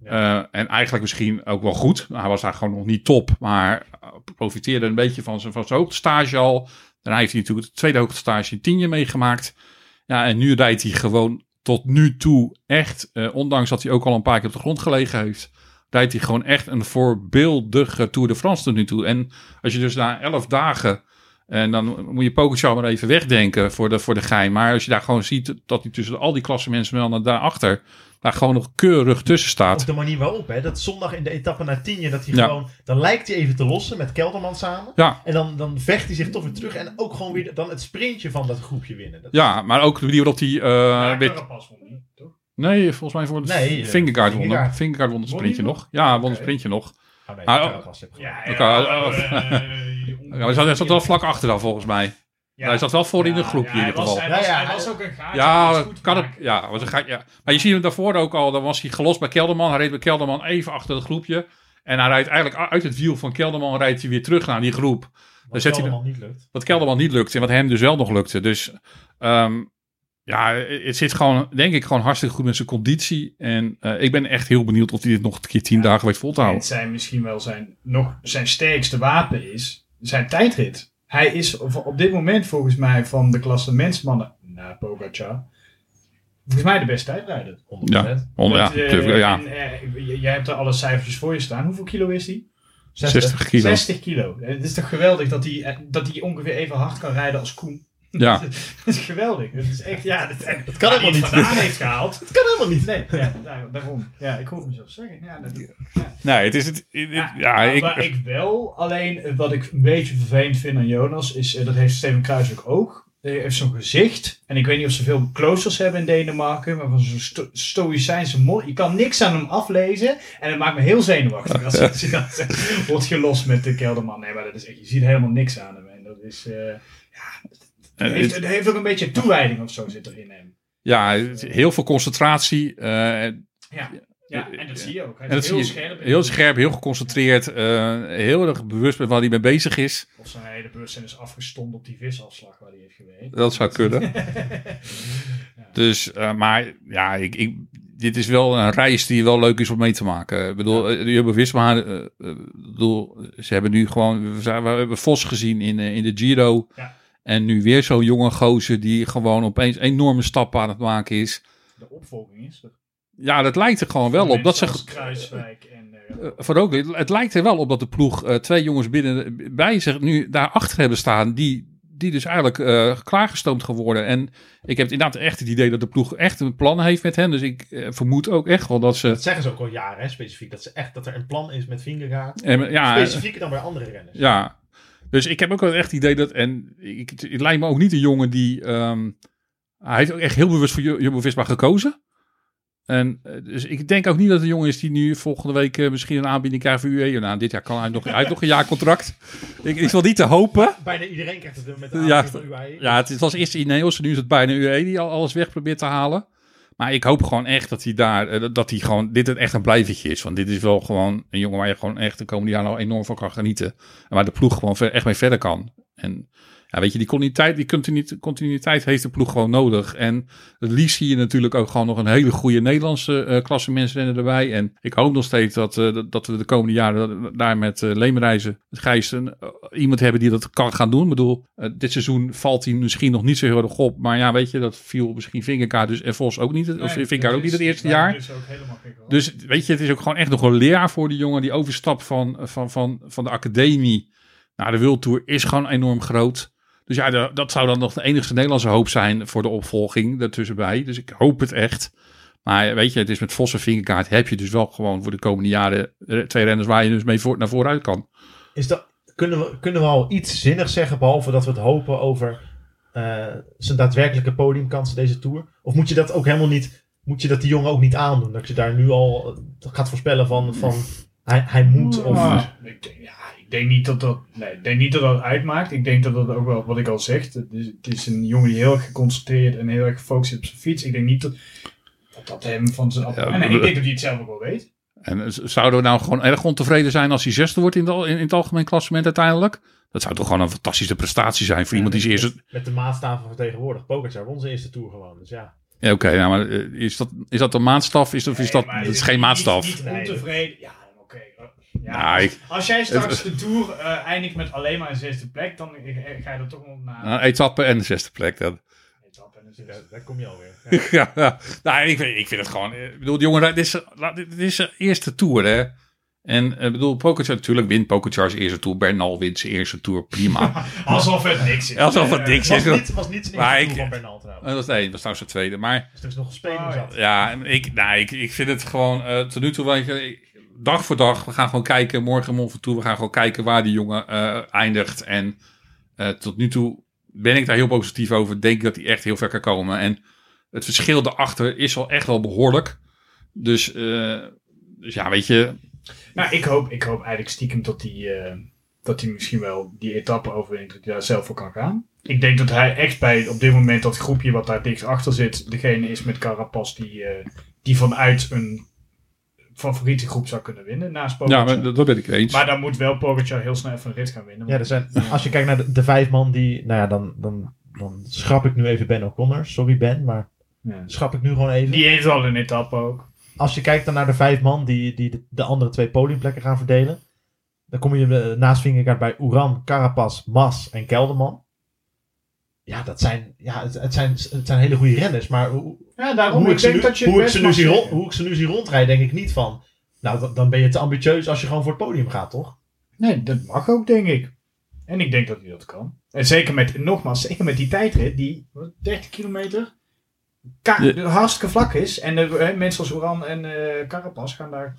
Ja. Eh, en eigenlijk misschien ook wel goed. Hij was daar gewoon nog niet top. Maar profiteerde een beetje van zijn, van zijn hoogtestage al. Daarna heeft hij natuurlijk de tweede hoogtestage in Tienje meegemaakt. Ja, en nu rijdt hij gewoon tot nu toe echt, eh, ondanks dat hij ook al een paar keer op de grond gelegen heeft, rijdt hij gewoon echt een voorbeeldige Tour de France tot nu toe. En als je dus na elf dagen En dan moet je Pogacar maar even wegdenken voor de, voor de gein. Maar als je daar gewoon ziet dat hij tussen al die klasse mensen wel naar daarachter... daar gewoon nog keurig tussen staat. Op de manier waarop, hè. Dat zondag in de etappe naar Tienje, dat hij Ja. gewoon... Dan lijkt hij even te lossen met Kelderman samen. Ja, En dan, dan vecht hij zich toch weer terug. En ook gewoon weer dan het sprintje van dat groepje winnen. Dat- ja, maar ook de manier waarop hij... eh Ja, weet- Carapaz won niet, toch? nee, volgens mij voor Nee, de eh, Fingergaard won. Vingegaard won het sprintje nog. Ja, won het sprintje nog. Nee, Ah, oh. Gewonnen. Ja, Oké, ja. oh, eh, Ja, zat, wel vlak achteraf volgens mij. hij zat wel voor in het groepje in hij ieder was- geval. Hij was, Ja, ja, hij was ook een gaatje. Ja, goed kan het. Ja, was een ja. Maar je ziet hem daarvoor ook al. Dan was hij gelost bij Kelderman. Hij reed bij Kelderman even achter het groepje. En hij rijdt eigenlijk uit het wiel van Kelderman rijdt hij weer terug naar die groep. Dan Wat hij allemaal niet lukt. wat Kelderman niet lukte en wat hem dus wel nog lukte. Dus ehm, ja, het zit gewoon, denk ik, gewoon hartstikke goed met zijn conditie. En eh, ik ben echt heel benieuwd of hij dit nog een keer tien dagen weet vol te En houden. zijn misschien wel zijn, nog zijn sterkste wapen is zijn tijdrit. Hij is op dit moment volgens mij van de klasse mensmannen na Pogacar volgens mij de beste tijdrijder. 100%. Ja, onder, ja, Met, eh, tuurlijk, ja. en, eh, jij hebt er alle cijfertjes voor je staan. Hoeveel kilo is hij? 60 kilo. 60 kilo. Eh, Het is toch geweldig dat hij, dat hij ongeveer even hard kan rijden als Koen. Ja, Dat is geweldig. Het is echt, ja, dat, dat kan helemaal niet. vandaan heeft gehaald. Dat kan helemaal niet. Nee, ja, daar- daarom. Ja, ik hoorde mezelf zeggen. Ja, dat, nee, het is het. het- ja, ja, maar ik, ik wel, alleen eh, wat ik een beetje vervelend vind aan Jonas, is, eh, dat heeft Steven Kruiswijk ook. Hij heeft zo'n gezicht. En ik weet niet of ze veel closers hebben in Denemarken. Maar van zo'n sto stoïcijnse mor. Je kan niks aan hem aflezen. En het maakt me heel zenuwachtig. Als hij- zegt, wordt gelost met de kelderman. Nee, maar dat is echt, je ziet helemaal niks aan hem. En dat is... eh, ja, eh, het heeft, het- heeft ook een beetje toewijding of zo zit er in hem. ja, heel veel concentratie. eh, Ja, ja en dat zie je ook. Hij en is heel scherp. heel scherp, heel geconcentreerd. eh, heel erg bewust met waar hij mee bezig is. Of zijn hele bewustzijn is afgestomd op die visafslag waar hij heeft gewerkt. Dat zou kunnen. Dus, eh, maar ja, ik, ik, dit is wel een reis die wel leuk is om mee te maken. Ik bedoel, eh, Jumbo-Visma, eh, eh, ik bedoel, ze hebben nu gewoon, we, zijn- we hebben Vos gezien in, eh, in de Giro. Ja. En nu weer zo'n jonge gozer die gewoon opeens enorme stappen aan het maken is. De opvolging is er. Ja, dat lijkt er gewoon wel op. Dat ze, Kruiswijk en... eh, voor ook, het lijkt er wel op dat de ploeg eh, twee jongens binnen, bij zich nu daarachter hebben staan. Die, die dus eigenlijk eh, klaargestoomd geworden. En ik heb inderdaad echt het idee dat de ploeg echt een plan heeft met hen. Dus ik vermoed ook echt wel dat ze... Dat zeggen ze ook al jaren, hè, specifiek. Dat, ze echt, dat er een plan is met Vingegaard. En, ja, Specifieker dan bij andere renners. ja, dus ik heb ook wel echt het idee dat... En ik, het lijkt me ook niet een jongen die... ehm, hij heeft ook echt heel bewust voor Ju- Jumbo-Visma gekozen. En eh, dus ik denk ook niet dat een jongen is die nu volgende week eh, misschien een aanbieding krijgt voor UE. Nou, dit jaar kan hij nog, hij heeft nog een jaar contract. Ik, ik wil niet te hopen. Bijna iedereen krijgt het met de Ja, van UAE. Ja, het was eerst Ineos en nu is het bijna UE die al alles weg probeert te halen. Maar ik hoop gewoon echt dat hij daar, eh, dat hij gewoon, dit echt een blijvertje is. Want dit is wel gewoon een jongen waar je gewoon echt de komende jaren al enorm van kan genieten. En waar de ploeg gewoon ver- echt mee verder kan. En ja, weet je, die continuïteit, die continuïteit heeft de ploeg gewoon nodig. En het liefst zie je natuurlijk ook gewoon nog een hele goede Nederlandse eh klasse mensenrenner erbij. En ik hoop nog steeds dat, eh, dat- we de komende jaren daar met uh, Leemreizen, eh, iemand hebben die dat kan gaan doen. Ik bedoel, dit seizoen valt hij misschien nog niet zo heel erg op. Maar ja, weet je, dat viel misschien Vingerkaart dus en Vos ook niet. Of Vingerkaart ook niet het eerste jaar. Dus ook helemaal. Dus weet je, het is ook gewoon echt nog een leerjaar voor die jongen. Die overstap van, van, van, van de academie naar de World Tour is gewoon enorm groot. Dus ja, de- dat zou dan nog de enigste Nederlandse hoop zijn voor de opvolging daartussenbij. Dus ik hoop het echt. Maar weet je, het is met Vos en Vingerkaart heb je dus wel gewoon voor de komende jaren eh, twee renners waar je dus mee voor, naar vooruit kan. Is dat, kunnen, we, kunnen we al iets zinnigs zeggen, behalve dat we het hopen over eh, zijn daadwerkelijke podiumkansen deze Tour? Of moet je dat ook helemaal niet, moet je dat die jongen ook niet aandoen? Dat je daar nu al eh, gaat voorspellen van, van hij, hij moet of... Ik, denk, ja, ik denk niet dat dat, nee, ik denk niet dat dat uitmaakt. Ik denk dat dat ook wel, wat ik al zeg, het is, het is een jongen die heel erg geconcentreerd en heel erg gefocust is op zijn fiets. Ik denk niet dat dat, dat hem van zijn... Ja, en ik denk dat hij het zelf ook wel weet. En zouden we nou gewoon erg ontevreden zijn als hij zesde wordt in, de, in, in het algemeen klassement uiteindelijk? Dat zou toch gewoon een fantastische prestatie zijn voor iemand die zijn eerste... met, met de maatstaven van tegenwoordig. Pogacar won zijn eerste Tour gewoon, dus ja. Ja, oké, nou, maar eh, is dat, is dat een maatstaf? Is dat, of is dat, Nee, maar dat is geen maatstaf. Niet, niet Nee. ontevreden. Ja, oké. Ja, Nou, ik- als jij straks de Tour eh, eindigt met alleen maar een zesde plek, dan eh, ga je er toch nog naar Een etappe en de zesde plek. Dan. etappe en een zesde. Daar, daar kom je alweer. Ja. ja, ja. Nou, ik, vind, ik vind het gewoon... eh, Ik bedoel, die jongen, dit is, dit is zijn eerste Tour, hè. En ik bedoel, Pogacar natuurlijk wint zijn eerste Tour. Bernal wint zijn eerste Tour, prima. Alsof het niks is. Alsof het niks was is. niet, was niet zijn Maar eerste ik- van Bernal trouwens. Dat was, nee, dat was nou zijn tweede. Maar Dus er is nog een speler Oh, ja. zat. ja, en ik, nou, ik, ik vind het gewoon eh, tot nu toe, weet je, ik- dag voor dag, we gaan gewoon kijken, morgen Mont Ventoux, we gaan gewoon kijken waar die jongen eh, eindigt. En eh, tot nu toe ben ik daar heel positief over. Denk dat hij echt heel ver kan komen. En het verschil daarachter is wel echt wel behoorlijk. Dus, eh, dus ja, weet je, Nou, ik hoop, ik hoop eigenlijk stiekem dat hij, dat hij misschien wel die etappe overwint, dat hij daar zelf voor kan gaan. Ik denk dat hij echt bij op dit moment dat groepje wat daar dichtst achter zit, degene is met Carapaz die, die vanuit een favoriete groep zou kunnen winnen naast ja, Pogacar. maar, dat, dat ben ik eens. Maar dan moet wel Pogacar heel snel even een rit gaan winnen. Ja, er zijn, als je kijkt naar de, de vijf man die... Nou ja, dan, dan, dan schrap ik nu even Ben O'Connor. Sorry Ben, maar Ja. schrap ik nu gewoon even. Die heeft al een etappe ook. Als je kijkt dan naar de vijf man die, die de, de andere twee podiumplekken gaan verdelen. Dan kom je eh, naast Vingegaard bij Oeran, Carapaz, Mas en Kelderman. Ja, dat zijn, ja het, het, zijn, het zijn hele goede renners. Maar hoe, Ja, daarom hoe, ik ze, denk nu, dat je het hoe, ik best ze nu mag zie rond, zeggen. hoe ik ze nu zie rondrijden, denk ik niet van... Nou, dan, dan ben je te ambitieus als je gewoon voor het podium gaat, toch? Nee, dat mag ook, denk ik. En ik denk dat hij dat kan. En zeker met, nogmaals, zeker met die tijdrit, die wat, 30 kilometer hartstikke vlak is. En de, eh, mensen als Oran en eh Carapaz gaan daar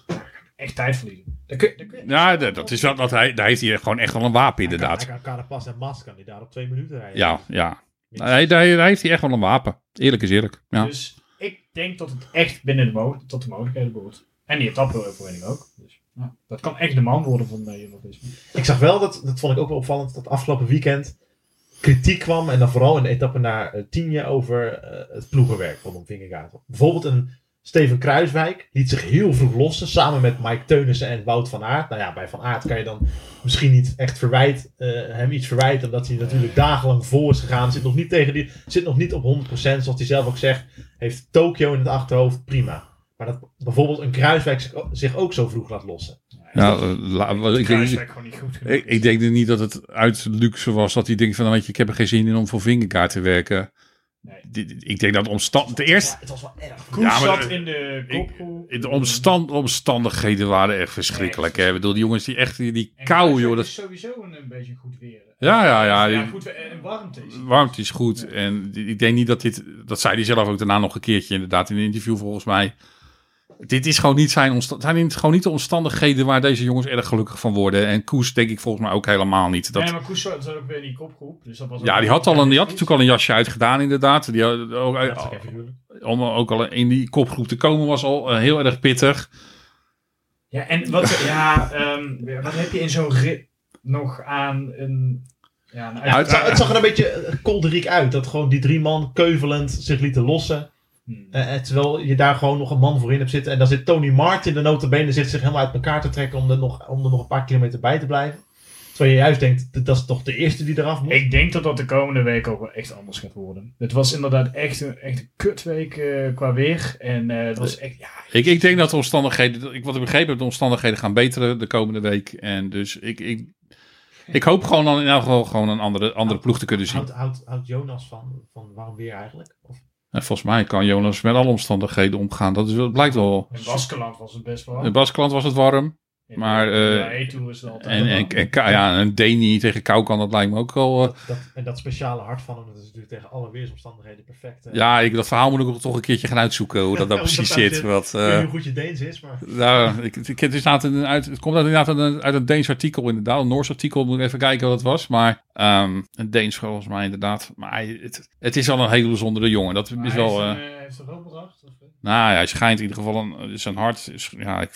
echt tijd verliezen. Kun, kun- ja, dat, dat is wel, dat hij, daar heeft hij gewoon echt wel een wapen inderdaad. Hij kan Carapaz en Mas kan die daar op twee minuten rijden. Ja, ja. Nee, daar, daar heeft hij echt wel een wapen. Eerlijk is eerlijk. Ja. Dus ik denk dat het echt binnen de, mo- tot de mogelijkheden behoort. En die etappe-overwinning ook. Dus, ja, dat kan echt de man worden van uh, Jumbo-Visma. Ik zag wel, dat, dat vond ik ook wel opvallend, dat afgelopen weekend kritiek kwam. En dan vooral in de etappe naar uh, Tienje over uh, het ploegenwerk rondom Vingegaard. Bijvoorbeeld een Steven Kruiswijk liet zich heel vroeg lossen. Samen met Mike Teunissen en Wout van Aert. Nou ja, bij Van Aert kan je dan misschien niet echt verwijt, uh, hem iets verwijten. Omdat hij natuurlijk dagenlang voor is gegaan. Zit nog niet, tegen die, zit nog niet op 100%. Zoals hij zelf ook zegt. Heeft Tokio in het achterhoofd. Prima. Maar dat bijvoorbeeld een Kruiswijk zich, ook zo vroeg laat lossen. Ja, uh, la, ik, denk, gewoon niet goed genoeg ik, ik denk niet dat het uit luxe was dat hij denkt van, weet je, ik heb er geen zin in om voor Vingegaard te werken. Nee. Ik denk dat omstand... De eerste... Het was wel erg. Koes ja, zat in de kopgroep. De omstand, omstandigheden waren echt verschrikkelijk. Hè? Ik bedoel, die jongens die echt, die, die kou, joh. Dat is sowieso een, een beetje goed weer. Ja, ja, ja. ja goed, en warmte is Warmte is goed. Ja. En ik denk niet dat dit, dat zei hij zelf ook daarna nog een keertje inderdaad in een interview volgens mij. Dit is gewoon niet zijn, zijn gewoon niet de omstandigheden waar deze jongens erg gelukkig van worden. En Koes denk ik volgens mij ook helemaal niet. Dat... Nee, maar Koes zat ook weer in die kopgroep. Dus dat was ja, die had, al een, die had natuurlijk al een jasje uitgedaan inderdaad. Die had, ook, ja, om ook al in die kopgroep te komen was al uh, heel erg pittig. Ja, en wat, ja, um, wat heb je in zo'n rit nog aan een... Ja, nou, het, zag, het, zag, er een beetje kolderiek uit. Dat gewoon die drie man keuvelend zich lieten lossen. Hmm. Uh, terwijl je daar gewoon nog een man voor in hebt zitten. En dan zit Tony Martin, de notabene, zit zich helemaal uit elkaar te trekken om er nog, om er nog een paar kilometer bij te blijven. Terwijl je juist denkt, dat is toch de eerste die eraf moet? Ik denk dat dat de komende week ook wel echt anders gaat worden. Het was inderdaad echt een, echt een kutweek uh, qua weer. En uh, het was echt, ja... Ik, ik denk dat de omstandigheden, ik, wat ik begrepen heb, de omstandigheden gaan beteren de komende week. En dus ik, ik, ik hoop gewoon dan in elk geval gewoon een andere, andere ploeg te kunnen zien. Houdt houd, houd Jonas van, van waarom weer eigenlijk? Of? En volgens mij kan Jonas met alle omstandigheden omgaan. Dat, is, dat blijkt wel. In Baskeland was het best warm. In Baskeland was het warm. In maar, uh, is het altijd en, en, en, ja, een Deni tegen kou kan, dat lijkt me ook wel... Uh, dat, dat, en dat speciale hart van hem, dat is natuurlijk tegen alle weersomstandigheden perfect. Uh, ja, ik, dat verhaal moet ik ook toch een keertje gaan uitzoeken, hoe dat dan precies zit. zit. Wat, ik weet niet hoe goed je Deens is, maar... Nou, ik, ik, het, is uit, het komt inderdaad uit een, uit een Deens artikel inderdaad, een Noors artikel, moet ik even kijken wat het was. Maar um, een Deens volgens mij inderdaad. Maar het, het is al een hele bijzondere jongen, dat maar is wel... Uh, heeft er? Of? Nou ja, hij schijnt in ieder geval een, zijn hart. Is, ja, ik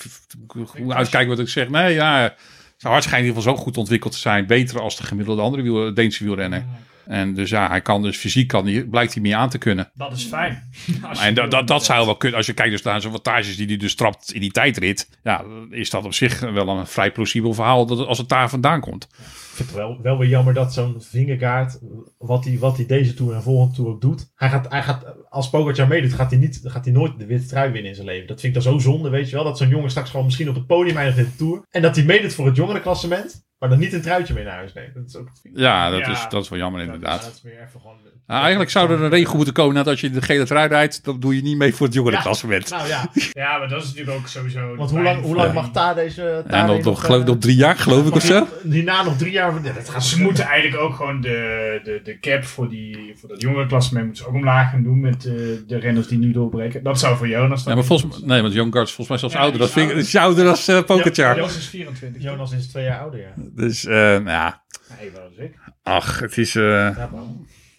moet uitkijken wat ik zeg. Nee, ja, zijn hart schijnt in ieder geval zo goed ontwikkeld te zijn. Beter als de gemiddelde andere wiel, Deense wielrenner. En dus ja, hij kan dus fysiek kan die, blijkt hij meer aan te kunnen. Dat is fijn. en dat, dat, dat zou wel kunnen. Als je kijkt dus naar zijn wattages die hij dus trapt in die tijdrit. Ja, is dat op zich wel een vrij plausibel verhaal dat als het daar vandaan komt. Vind het wel, wel weer jammer dat zo'n vingerkaart, wat hij wat deze Tour en volgende Tour ook doet. Hij gaat, hij gaat als Pogacar meedoet, gaat hij, niet, gaat hij nooit de witte trui winnen in zijn leven. Dat vind ik dan zo zonde, weet je wel. Dat zo'n jongen straks gewoon misschien op het podium eindigt in de Tour. En dat hij meedoet voor het jongerenklassement. Maar dan niet een truitje mee naar huis neemt. Dat is ook... Ja, dat, Ja. Is, dat is wel jammer Ja, inderdaad. dat is weer even gewoon... Nou, eigenlijk zou er een regel moeten komen dat als je de gele trui rijdt, dan doe je niet mee voor het jongerenklassement. Nou ja, Ja, maar dat is natuurlijk ook sowieso... want hoe lang, hoe lang mag daar deze... En Tade nog, nog, eh, geloof ik nog drie jaar, geloof ik of zo. die- Hierna nog drie jaar... Ja, dat Ze moeten eigenlijk ook gewoon de, de, de cap voor, die, voor dat jongere klassement moeten ze ook omlaag gaan doen met eh, de renners die nu doorbreken. Dat zou voor Jonas dan Ja, maar volgens nee, want Young Guards is volgens mij zelfs Ja, ouder. Dat is vind ik, is ouder dan uh, Pogacar. Jonas is 24. Jonas is twee jaar ouder, ja. Dus, eh, nou ja, Nee, wel ik. ach, het is... eh, ja.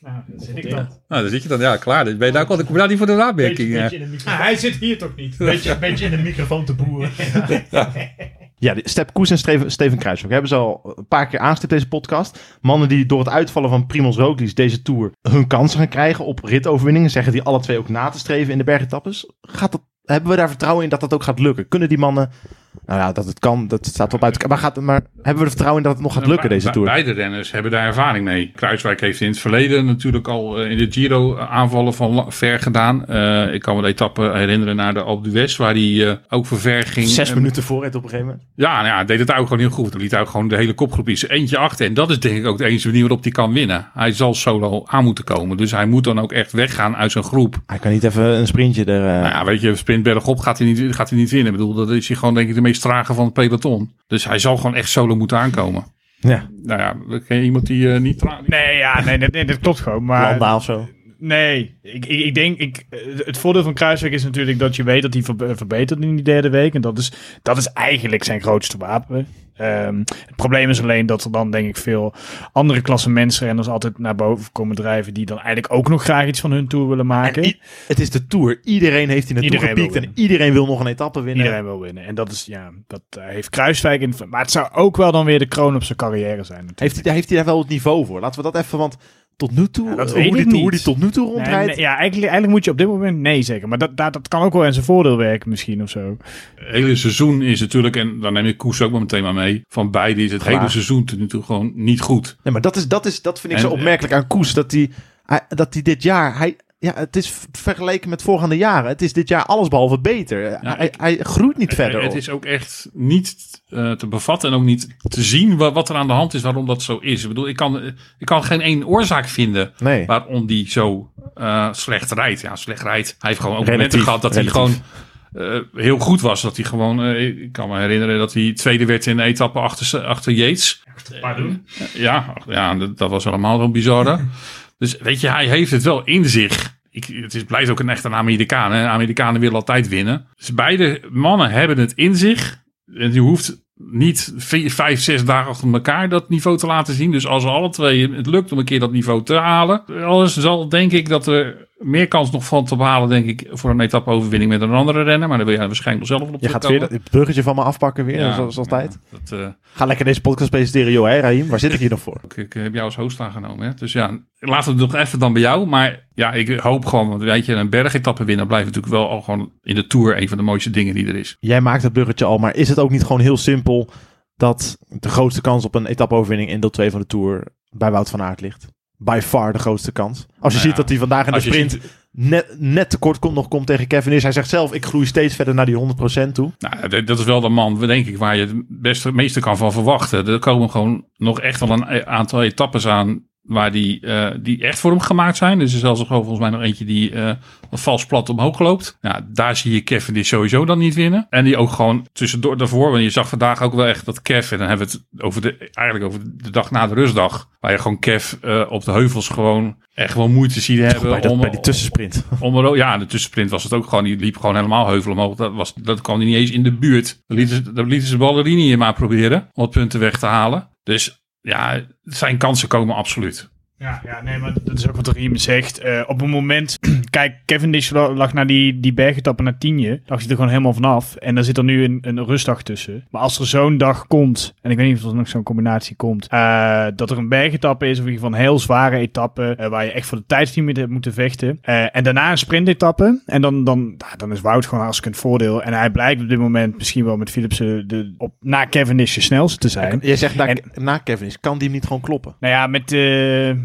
Nou, dat zit ik dan. nou, dan zit je dan, ja, klaar. Ben je kom je nou niet voor de Beetje, aanmerking. eh. beetje, in de Ah, hij zit hier toch niet? beetje, beetje in de microfoon te boeren. Ja, Step Koes en Steven, Steven Kruijswijk hebben ze al een paar keer aanstipt deze podcast. Mannen die door het uitvallen van Primoz Roglic deze Tour hun kansen gaan krijgen op ritoverwinningen. Zeggen die alle twee ook na te streven in de bergetappes. Gaat dat, hebben we daar vertrouwen in dat dat ook gaat lukken? Kunnen die mannen... Nou ja, dat het kan, dat staat wel buiten... Maar, gaat, maar hebben we er vertrouwen in dat het nog gaat lukken, Be- deze Tour? Beide renners hebben daar ervaring mee. Kruiswijk heeft in het verleden natuurlijk al eh, in de Giro aanvallen van ver gedaan. Eh, ik kan me de etappe herinneren naar de Alpe d'Huez, waar hij eh, ook voor ver ging. Zes En- minuten vooruit op een gegeven moment. Ja, nou ja, hij deed het ook gewoon heel goed. Dan liet hij ook gewoon de hele kopgroep iets eentje achter. En dat is denk ik ook de enige manier waarop hij kan winnen. Hij zal solo aan moeten komen. Dus hij moet dan ook echt weggaan uit zijn groep. Hij kan niet even een sprintje er... eh, Nou ja, weet je, sprintberg op gaat hij niet, gaat hij niet winnen. Ik bedoel, dat is hij gewoon denk ik de meest trage van het peloton. Dus hij zal gewoon echt solo moeten aankomen. ja, Nou ja, ken je iemand die eh, niet traag... Nee, ja, nee, nee, nee, dat klopt gewoon. Maar Landa of zo. Nee, ik, ik, ik denk, ik, eh, het voordeel van Kruiswijk is natuurlijk dat je weet dat hij ver- verbetert in die derde week. En dat is, dat is eigenlijk zijn grootste wapen. Ehm, het probleem is alleen dat er dan denk ik veel andere klassementsrenners altijd naar boven komen drijven. Die dan eigenlijk ook nog graag iets van hun tour willen maken. En i- het is de Tour. Iedereen heeft Iedereen wil gepiekt en iedereen wil nog een etappe winnen. Iedereen wil winnen. En dat is, ja, dat eh, heeft Kruiswijk in. Maar het zou ook wel dan weer de kroon op zijn carrière zijn. natuurlijk. Heeft hij, heeft hij daar wel het niveau voor? Laten we dat even, want tot nu toe, Ja, dat eh, hoe, die, hoe die tot nu toe Nee, rondrijdt. nee, ja, eigenlijk, eigenlijk moet je op dit moment nee zeggen. Maar dat, dat, dat kan ook wel in zijn voordeel werken misschien of zo. Het hele seizoen is natuurlijk, en dan neem ik Koes ook maar meteen maar mee. Van beide is het Klaar. hele seizoen tot nu toe gewoon niet goed. Nee, maar dat, is, dat, is, dat vind ik En, zo opmerkelijk aan Koes. Dat hij, hij- dat hij dit jaar... Hij, ja, het is vergeleken met voorgaande jaren. Het is dit jaar allesbehalve beter. hij, ik- hij groeit niet verder. Het op. is ook echt niet eh, te bevatten en ook niet te zien wa- wat er aan de hand is, waarom dat zo is. Ik bedoel, ik kan, ik kan geen één oorzaak vinden Nee. waarom die zo eh, slecht rijdt. Ja, slecht rijdt. Hij heeft gewoon ook Relatief, momenten gehad dat hij relatief. gewoon eh, heel goed was. Dat hij gewoon, eh, ik kan me herinneren dat hij tweede werd in de etappe achter, achter Yates. Pardon? Ja, ja dat, dat was allemaal wel bizar. dus weet je, hij heeft het wel in zich. Ik, het is, blijft ook een echte Amerikaan. Hè? Amerikanen willen altijd winnen. Dus beide mannen hebben het in zich. En je hoeft niet vijf, zes dagen achter elkaar dat niveau te laten zien. Dus als alle twee het lukt om een keer dat niveau te halen. Alles zal denk ik dat er meer kans nog van te behalen, denk ik, voor een etappe-overwinning met een andere renner. Maar daar wil jij waarschijnlijk nog zelf op Je gaat weer dat het bruggetje van me afpakken weer, Ja, zoals altijd. ja, dat, eh, Ga lekker deze podcast presenteren, joh, hè, Raim? Waar zit ik hier nog voor? Ik, ik heb jou als host aangenomen. Hè? Dus ja, laten we het nog even dan bij jou. Maar ja, ik hoop gewoon, want weet je, een bergetappe winnen blijft natuurlijk wel al gewoon in de Tour een van de mooiste dingen die er is. Jij maakt het bruggetje al, maar is het ook niet gewoon heel simpel dat de grootste kans op een etappe-overwinning in deel 2 van de Tour bij Wout van Aert ligt? By far de grootste kans. Als je Nou ziet dat hij vandaag in de sprint ziet- net, net tekort komt, nog komt tegen Kevin Hij zegt zelf, ik groei steeds verder naar die 100% toe. nou, dat- is wel de man, denk ik, waar je het beste, meeste kan van verwachten. Er komen gewoon nog echt wel een e- aantal etappes aan waar die, eh, die echt voor hem gemaakt zijn. Dus er is zelfs nog volgens mij nog eentje die eh een vals plat omhoog loopt. Nou, daar zie je Kevin die sowieso dan niet winnen. En die ook gewoon tussendoor daarvoor. Want je zag vandaag ook wel echt dat Kev, en dan hebben we het over de, eigenlijk over de dag na de rustdag. Waar je gewoon Kev eh, op de heuvels gewoon echt wel moeite ziet hebben. Bij, dat, om, bij die tussensprint. om ja, de tussensprint was het ook gewoon. Die liep gewoon helemaal heuvel omhoog. Dat, was, dat kwam hij niet eens in de buurt. Dan lieten ze, dan lieten ze Ballerini maar proberen om het punten weg te halen. Dus ja, zijn kansen komen absoluut. Ja, ja, nee, maar dat is ook wat Riem zegt. Eh, op een moment, kijk, Cavendish la- lag naar die, die bergetappen naar tienje. Lag hij er gewoon helemaal vanaf. En daar zit er nu een, een rustdag tussen. Maar als er zo'n dag komt, en ik weet niet of er nog zo'n combinatie komt, eh, dat er een bergetappe is, of in ieder geval een heel zware etappe, eh, waar je echt voor de tijdsteam hebt moeten vechten. En daarna een sprintetappe. En dan, dan, dan is Wout gewoon hartstikke een voordeel. En hij blijkt op dit moment misschien wel met Philipsen de, op, na Cavendish de snelste te zijn. Jij zegt na, En- na Kevin kan die hem niet gewoon kloppen? Nou ja, met,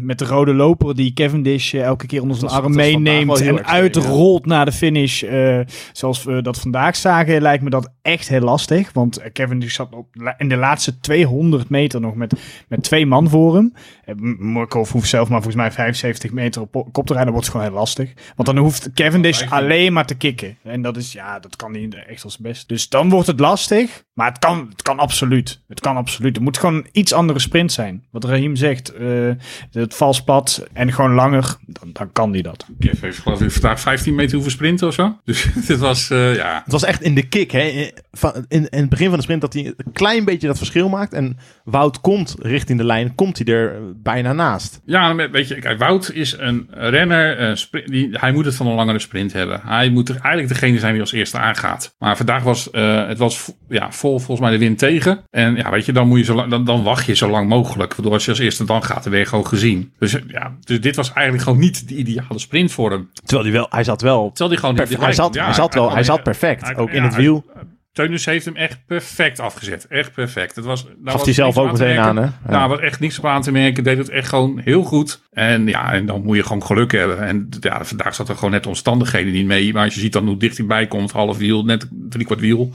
met de rode loper die Cavendish eh, elke keer onder zijn Dat arm dat meeneemt en uitrolt naar de finish. eh, zoals we dat vandaag zagen, lijkt me dat echt heel lastig. Want eh, Cavendish zat op, in de laatste 200 meter nog met, met twee man voor hem. M- Morkov hoeft zelf maar volgens mij 75 meter op kop te rijden. Dat wordt gewoon heel lastig. Want dan hoeft Cavendish alleen maar te kicken. En dat is, ja, dat kan niet echt als best. Dus dan wordt het lastig. Maar het kan, het kan absoluut. Het kan absoluut. Het moet gewoon een iets andere sprint zijn. Wat Raheem zegt, eh, het vals pad en gewoon langer, dan, dan kan die dat. Kev heeft geloof ik vandaag 15 meter hoeven sprinten of zo. Dus dit was, eh, ja... Het was echt in de kick, hè. In, van, in, in het begin van de sprint dat hij een klein beetje dat verschil maakt. En Wout komt richting de lijn, komt hij er bijna naast. Ja, weet je, kijk, Wout is een renner. een spri- die, hij moet het van een langere sprint hebben. Hij moet er eigenlijk degene zijn die als eerste aangaat. Maar vandaag was eh, het was, ja, vol volgens mij de wind tegen. En ja, weet je, dan, moet je zo lang, dan, dan wacht je zo lang mogelijk. Waardoor als je als eerste dan gaat, dan ben je gewoon gezien. Dus, eh, ja, dus dit was eigenlijk gewoon niet de ideale sprint voor hem. Terwijl hij wel, hij zat wel. Terwijl hij gewoon niet perf- hij zat, ja, hij zat wel, hij zat perfect. hij- ook in het wiel. Teunus heeft hem echt perfect afgezet. Echt perfect. Het was, daar Gaf was hij zelf ook te meteen aan, hè? Ja. Daar was echt niks op aan te merken. Deed het echt gewoon heel goed. En ja, en dan moet je gewoon geluk hebben. En ja, vandaag zat er gewoon net omstandigheden niet mee. Maar als je ziet dan hoe dicht hij bij komt, half wiel, net drie kwart wiel.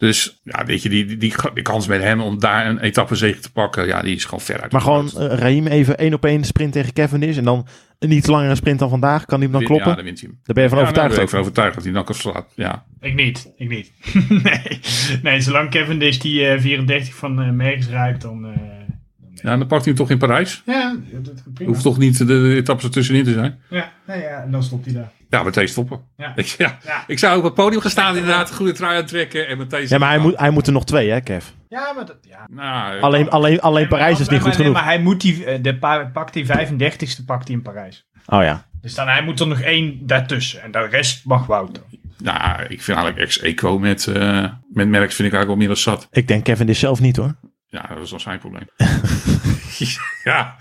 Dus ja, weet je, die, die, die, die kans met hem om daar een etappezege te pakken, ja, die is gewoon ver uit. Maar gewoon uh, Raheem even één op één sprint tegen Cavendish. En dan een iets langere sprint dan vandaag. Kan hij hem dan kloppen? Ja, dan wint hij hem. Daar ben je van Ja, overtuigd nou, ook. ben ik van overtuigd dat hij dan kan slaan. Ja. Ik niet, ik niet. nee. nee, zolang Cavendish die eh 34 van eh Merckx rijdt, dan... eh, ja, dan pakt hij hem toch in Parijs. ja, dat prima. Hoeft toch niet de, de etappes ertussenin te zijn. Ja, nee, ja, en dan stopt hij daar. Ja, meteen stoppen. Ja. Ik, ja. Ja. ik zou op het podium gaan staan inderdaad, goede trui aantrekken en meteen... Ja, maar hij moet, hij moet er nog twee, hè, Kev? Ja, maar dat... Ja. Nou, Alleen, alleen, alleen Nee, Parijs is niet maar- goed nee, genoeg. maar hij moet die, eh, de pa- pakt die 35ste pakt hij in Parijs. Oh ja. Dus dan hij moet er nog één daartussen. En de rest mag Wouter. Nou, ik vind eigenlijk ex-equo met, eh met Merckx vind ik eigenlijk wel meer dan zat. Ik denk Cavendish zelf niet, hoor. Ja, dat is wel zijn probleem. ja.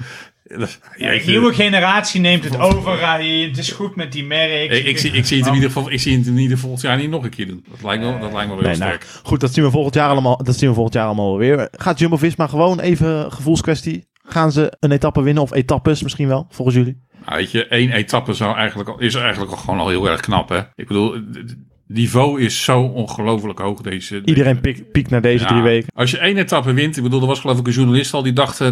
De nieuwe generatie neemt het over. Het is goed met die Merckx. ik, ik, zie, ik, zie het in ieder geval, ik zie het in ieder geval volgend jaar niet nog een keer doen. Dat lijkt me, dat lijkt me wel heel Nee, nou, sterk. goed, dat zien we volgend jaar allemaal, dat zien we volgend jaar allemaal weer. Gaat Jumbo-Visma gewoon even gevoelskwestie? Gaan ze een etappe winnen of etappes misschien wel, volgens jullie? Nou, weet je, één etappe zou eigenlijk al, is eigenlijk al gewoon al heel erg knap, hè. Ik bedoel, niveau is zo ongelooflijk hoog deze... Iedereen piekt naar deze Ja, drie weken. Als je één etappe wint, ik bedoel, er was geloof ik een journalist al die dacht, eh,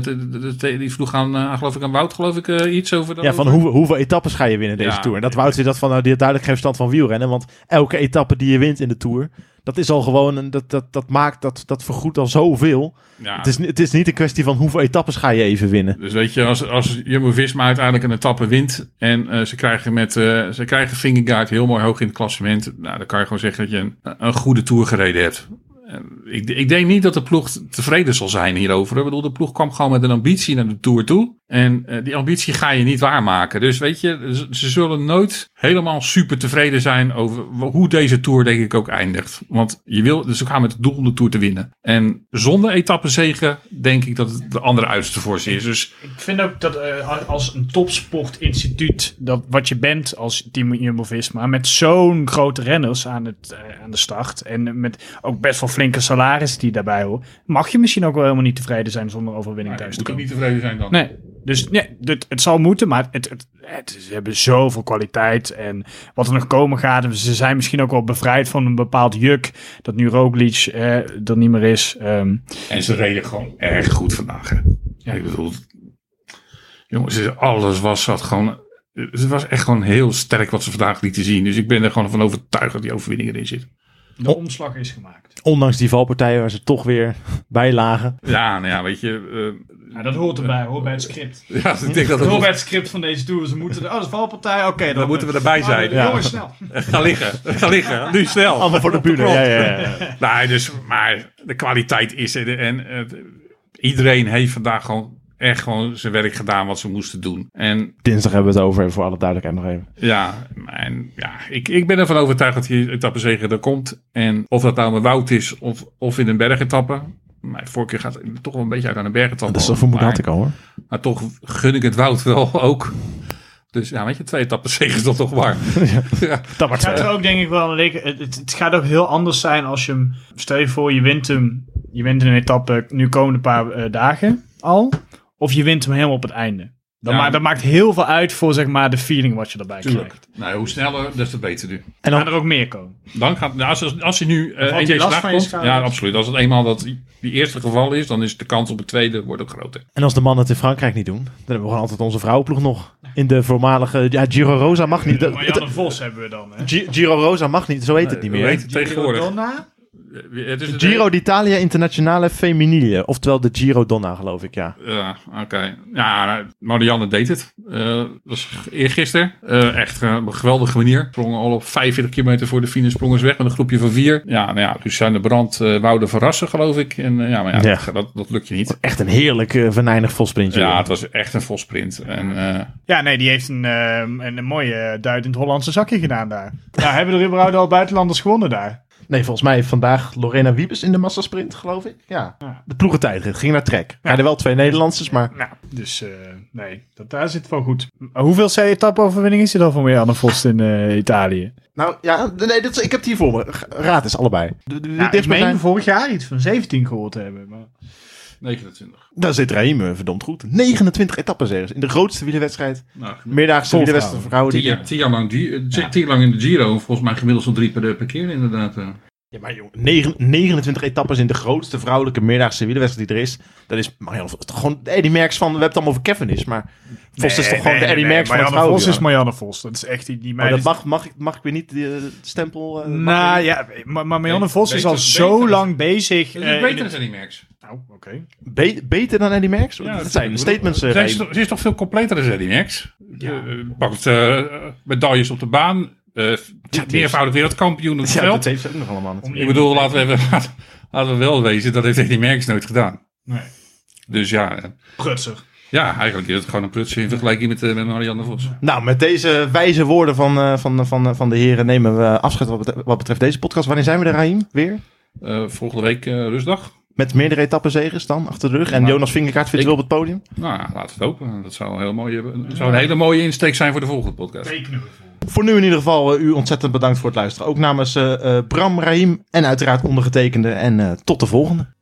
die vroeg aan, eh, geloof ik aan Wout, geloof ik, eh, iets over dat. Ja, van hoe, hoeveel etappes ga je winnen deze Ja. Tour? En dat Wout zit dat van, nou, die had duidelijk geen verstand van wielrennen. Want elke etappe die je wint in de Tour, dat is al gewoon, een, dat, dat, dat maakt, dat, dat vergoedt al zoveel. Ja, Het, is, het is niet een kwestie van hoeveel etappes ga je even winnen. Dus weet je, als, als Jumbo-Visma uiteindelijk een etappe wint en eh, ze krijgen met eh, ze krijgen Vingegaard heel mooi hoog in het klassement, nou, dan kan je gewoon zeggen dat je een, een goede Tour gereden hebt. Ik, ik denk niet dat de ploeg tevreden zal zijn hierover. Ik bedoel, de ploeg kwam gewoon met een ambitie naar de Tour toe. En eh, die ambitie ga je niet waarmaken. Dus weet je, ze, zullen nooit helemaal super tevreden zijn over hoe deze Tour denk ik ook eindigt. Want je wil, dus ze gaan met het doel om de Tour te winnen. En zonder etappezegen denk ik dat het de andere uiterste voor ze is. Dus Ik vind ook dat eh, als een topsportinstituut, dat wat je bent als team Jumbo-Visma, met zo'n grote renners aan, het, eh, aan de start en met ook best wel flinke salaris die daarbij horen, mag je misschien ook wel helemaal niet tevreden zijn zonder overwinning thuis te moet ook komen. niet tevreden zijn dan. Nee, dus nee, het, het zal moeten, maar het, het, het, ze hebben zoveel kwaliteit. En wat er nog komen gaat, ze zijn misschien ook wel bevrijd van een bepaald juk. Dat nu Roglic eh, er niet meer is. Ehm, En ze reden gewoon erg goed vandaag. Hè. Ik bedoel, jongens, alles was zat gewoon. Het was echt gewoon heel sterk wat ze vandaag lieten zien. Dus ik ben er gewoon van overtuigd dat die overwinning erin zit. De omslag is gemaakt. Ondanks die valpartijen waar ze toch weer bij lagen. Ja, nou ja, weet je. Ja, dat hoort erbij, hoort bij het script. eh, ja, ik denk dat Dat het hoort bij het script van deze tour. Ze moeten, oh, dat is valpartij, oké. Dan moeten we erbij zijn. Ja. Jongens, snel. Ga liggen, ga liggen, nu snel. Allemaal voor de grond. Ja, ja, ja. Nee, dus, maar de kwaliteit is er. En eh, iedereen heeft vandaag gewoon echt gewoon zijn werk gedaan wat ze moesten doen. En Dinsdag hebben we het over, voor alle duidelijkheid nog even. Ja, en ja ik, ik ben ervan overtuigd dat die etappezege er komt. En of dat nou een woud is of, of in een bergetappe. Mijn voorkeur gaat toch wel een beetje uit aan een bergetappe. Dat is toch vermoeden maar, had ik al hoor. maar toch gun ik het woud wel ook. Dus ja, weet je, twee etappezegen is dat toch waar. ja. Dat Het gaat er ook denk ik wel het, het gaat ook heel anders zijn als je hem. Stel je voor, je wint hem. Je wint een etappe nu komende paar eh, dagen al. Of je wint hem helemaal op het einde. Dat, Ja. maakt, dat maakt heel veel uit voor zeg maar, de feeling wat je erbij Tuurlijk. krijgt. Nou, hoe sneller, des te beter nu. En dan, dan er ook meer komen. Dan gaat, nou, als, als, als hij nu eh valt één hij deze last je komt, ja, absoluut. Als het eenmaal dat die, eerste geval is, dan is de kans op het tweede wordt ook groter. en als de mannen het in Frankrijk niet doen, dan hebben we gewoon altijd onze vrouwenploeg nog. In de voormalige... Ja, Giro Rosa mag niet. Dat- Marianne Vos hebben we dan. Hè? Gi- Giro Rosa mag niet, zo heet het niet meer. heet het tegenwoordig? Donna? Eh, Het is Giro d'Italia Internationale Femminile. Oftewel de Giro Donna, geloof ik, ja. Ja, oké. Ja, Marianne deed het. Eh, dat was eergisteren. Eh echt op een geweldige manier. Sprongen al op 45 kilometer voor de finish. Sprongen ze weg met een groepje van vier. Ja, nou ja, Luciane Brand uh, wou verrassen, geloof ik. En ja, maar ja, Ja. Dat, dat, dat lukt je niet. Echt een heerlijk uh, venijnig volsprintje. Ja, het was echt een vol sprint. En, eh, Ja, nee, die heeft een, een, een mooie het Hollandse zakje gedaan daar. Nou, hebben er überhaupt al buitenlanders gewonnen daar? Nee, volgens mij vandaag Lorena Wiebes in de massasprint, geloof ik. Ja. Ja. De ploegentijdrit ging naar Trek. Ja. er wel twee Nederlanders, maar... Nou, dus eh, nee, dat, daar zit wel goed. Hoeveel C-etappe-overwinning is er dan van Marianne Vos in eh, Italië? Nou, ja, nee, dit, ik heb het hier voor me. Raad is allebei. De, de, Nou, ik meen zijn- vorig jaar iets van 17 gehoord te hebben. Maar... 29. Daar zit Raim eh, verdomd goed. 29 etappenzegers in de grootste wielerwedstrijd. Nou, Meerdaagse wielerwedstrijd voor vrouwen. tien, Die... jaar, tien, jaar lang, eh, jaar lang in de Giro. Volgens mij gemiddeld zo'n drie per, per keer inderdaad. Eh. Ja, maar jongen, negen- 29 etappes in de grootste vrouwelijke meerdaagse wielerwedstrijd die er is. Dat is Marianne Vos. Gewoon de Eddie Merckx van, we hebben het allemaal over Kevin is, maar Vos is toch gewoon de Eddie Merckx van Marianne Vos is. Marianne Vos. Dat is echt die, die Maar meid. dat mag, mag, ik, mag ik weer niet de, de stempel... eh, mag nou ja, maar, maar Marianne Vos is beter- al zo beter- lang bezig. Eh, is in beter dan Eddie Merckx. Nou, oké. Be- beter dan Eddie Merckx? Ja, dat zijn statements. eh, Ze is, toch- veel completer dan Eddie Merckx? Ja. pakt eh, medailles op de baan. Eh meervoudig wereldkampioen op het ja, veld. dat heeft ze ook nog allemaal natuurlijk. Ik bedoel, laten we, even, laten we wel wezen, dat heeft Eddie Merckx nooit gedaan. Nee. Dus ja, eh, Prutser. ja eigenlijk is het gewoon een prutsje in vergelijking met, eh, met Marianne Vos. Nou, met deze wijze woorden van, eh, van, van, van de heren nemen we afscheid wat betreft, wat betreft deze podcast. Wanneer zijn we er, Raim? Weer? Eh, volgende week eh, rustdag. Met meerdere etappenzegers dan achter de rug. En Ja. Jonas Vingerkaart virtueel op het podium. Nou, ja, laten we het hopen. Dat zou een, heel mooie, zou een hele mooie insteek zijn voor de volgende podcast. Tekenen we voor. Nu in ieder geval eh, u ontzettend bedankt voor het luisteren. Ook namens eh, eh, Bram, Raim en uiteraard ondergetekende. En tot de volgende.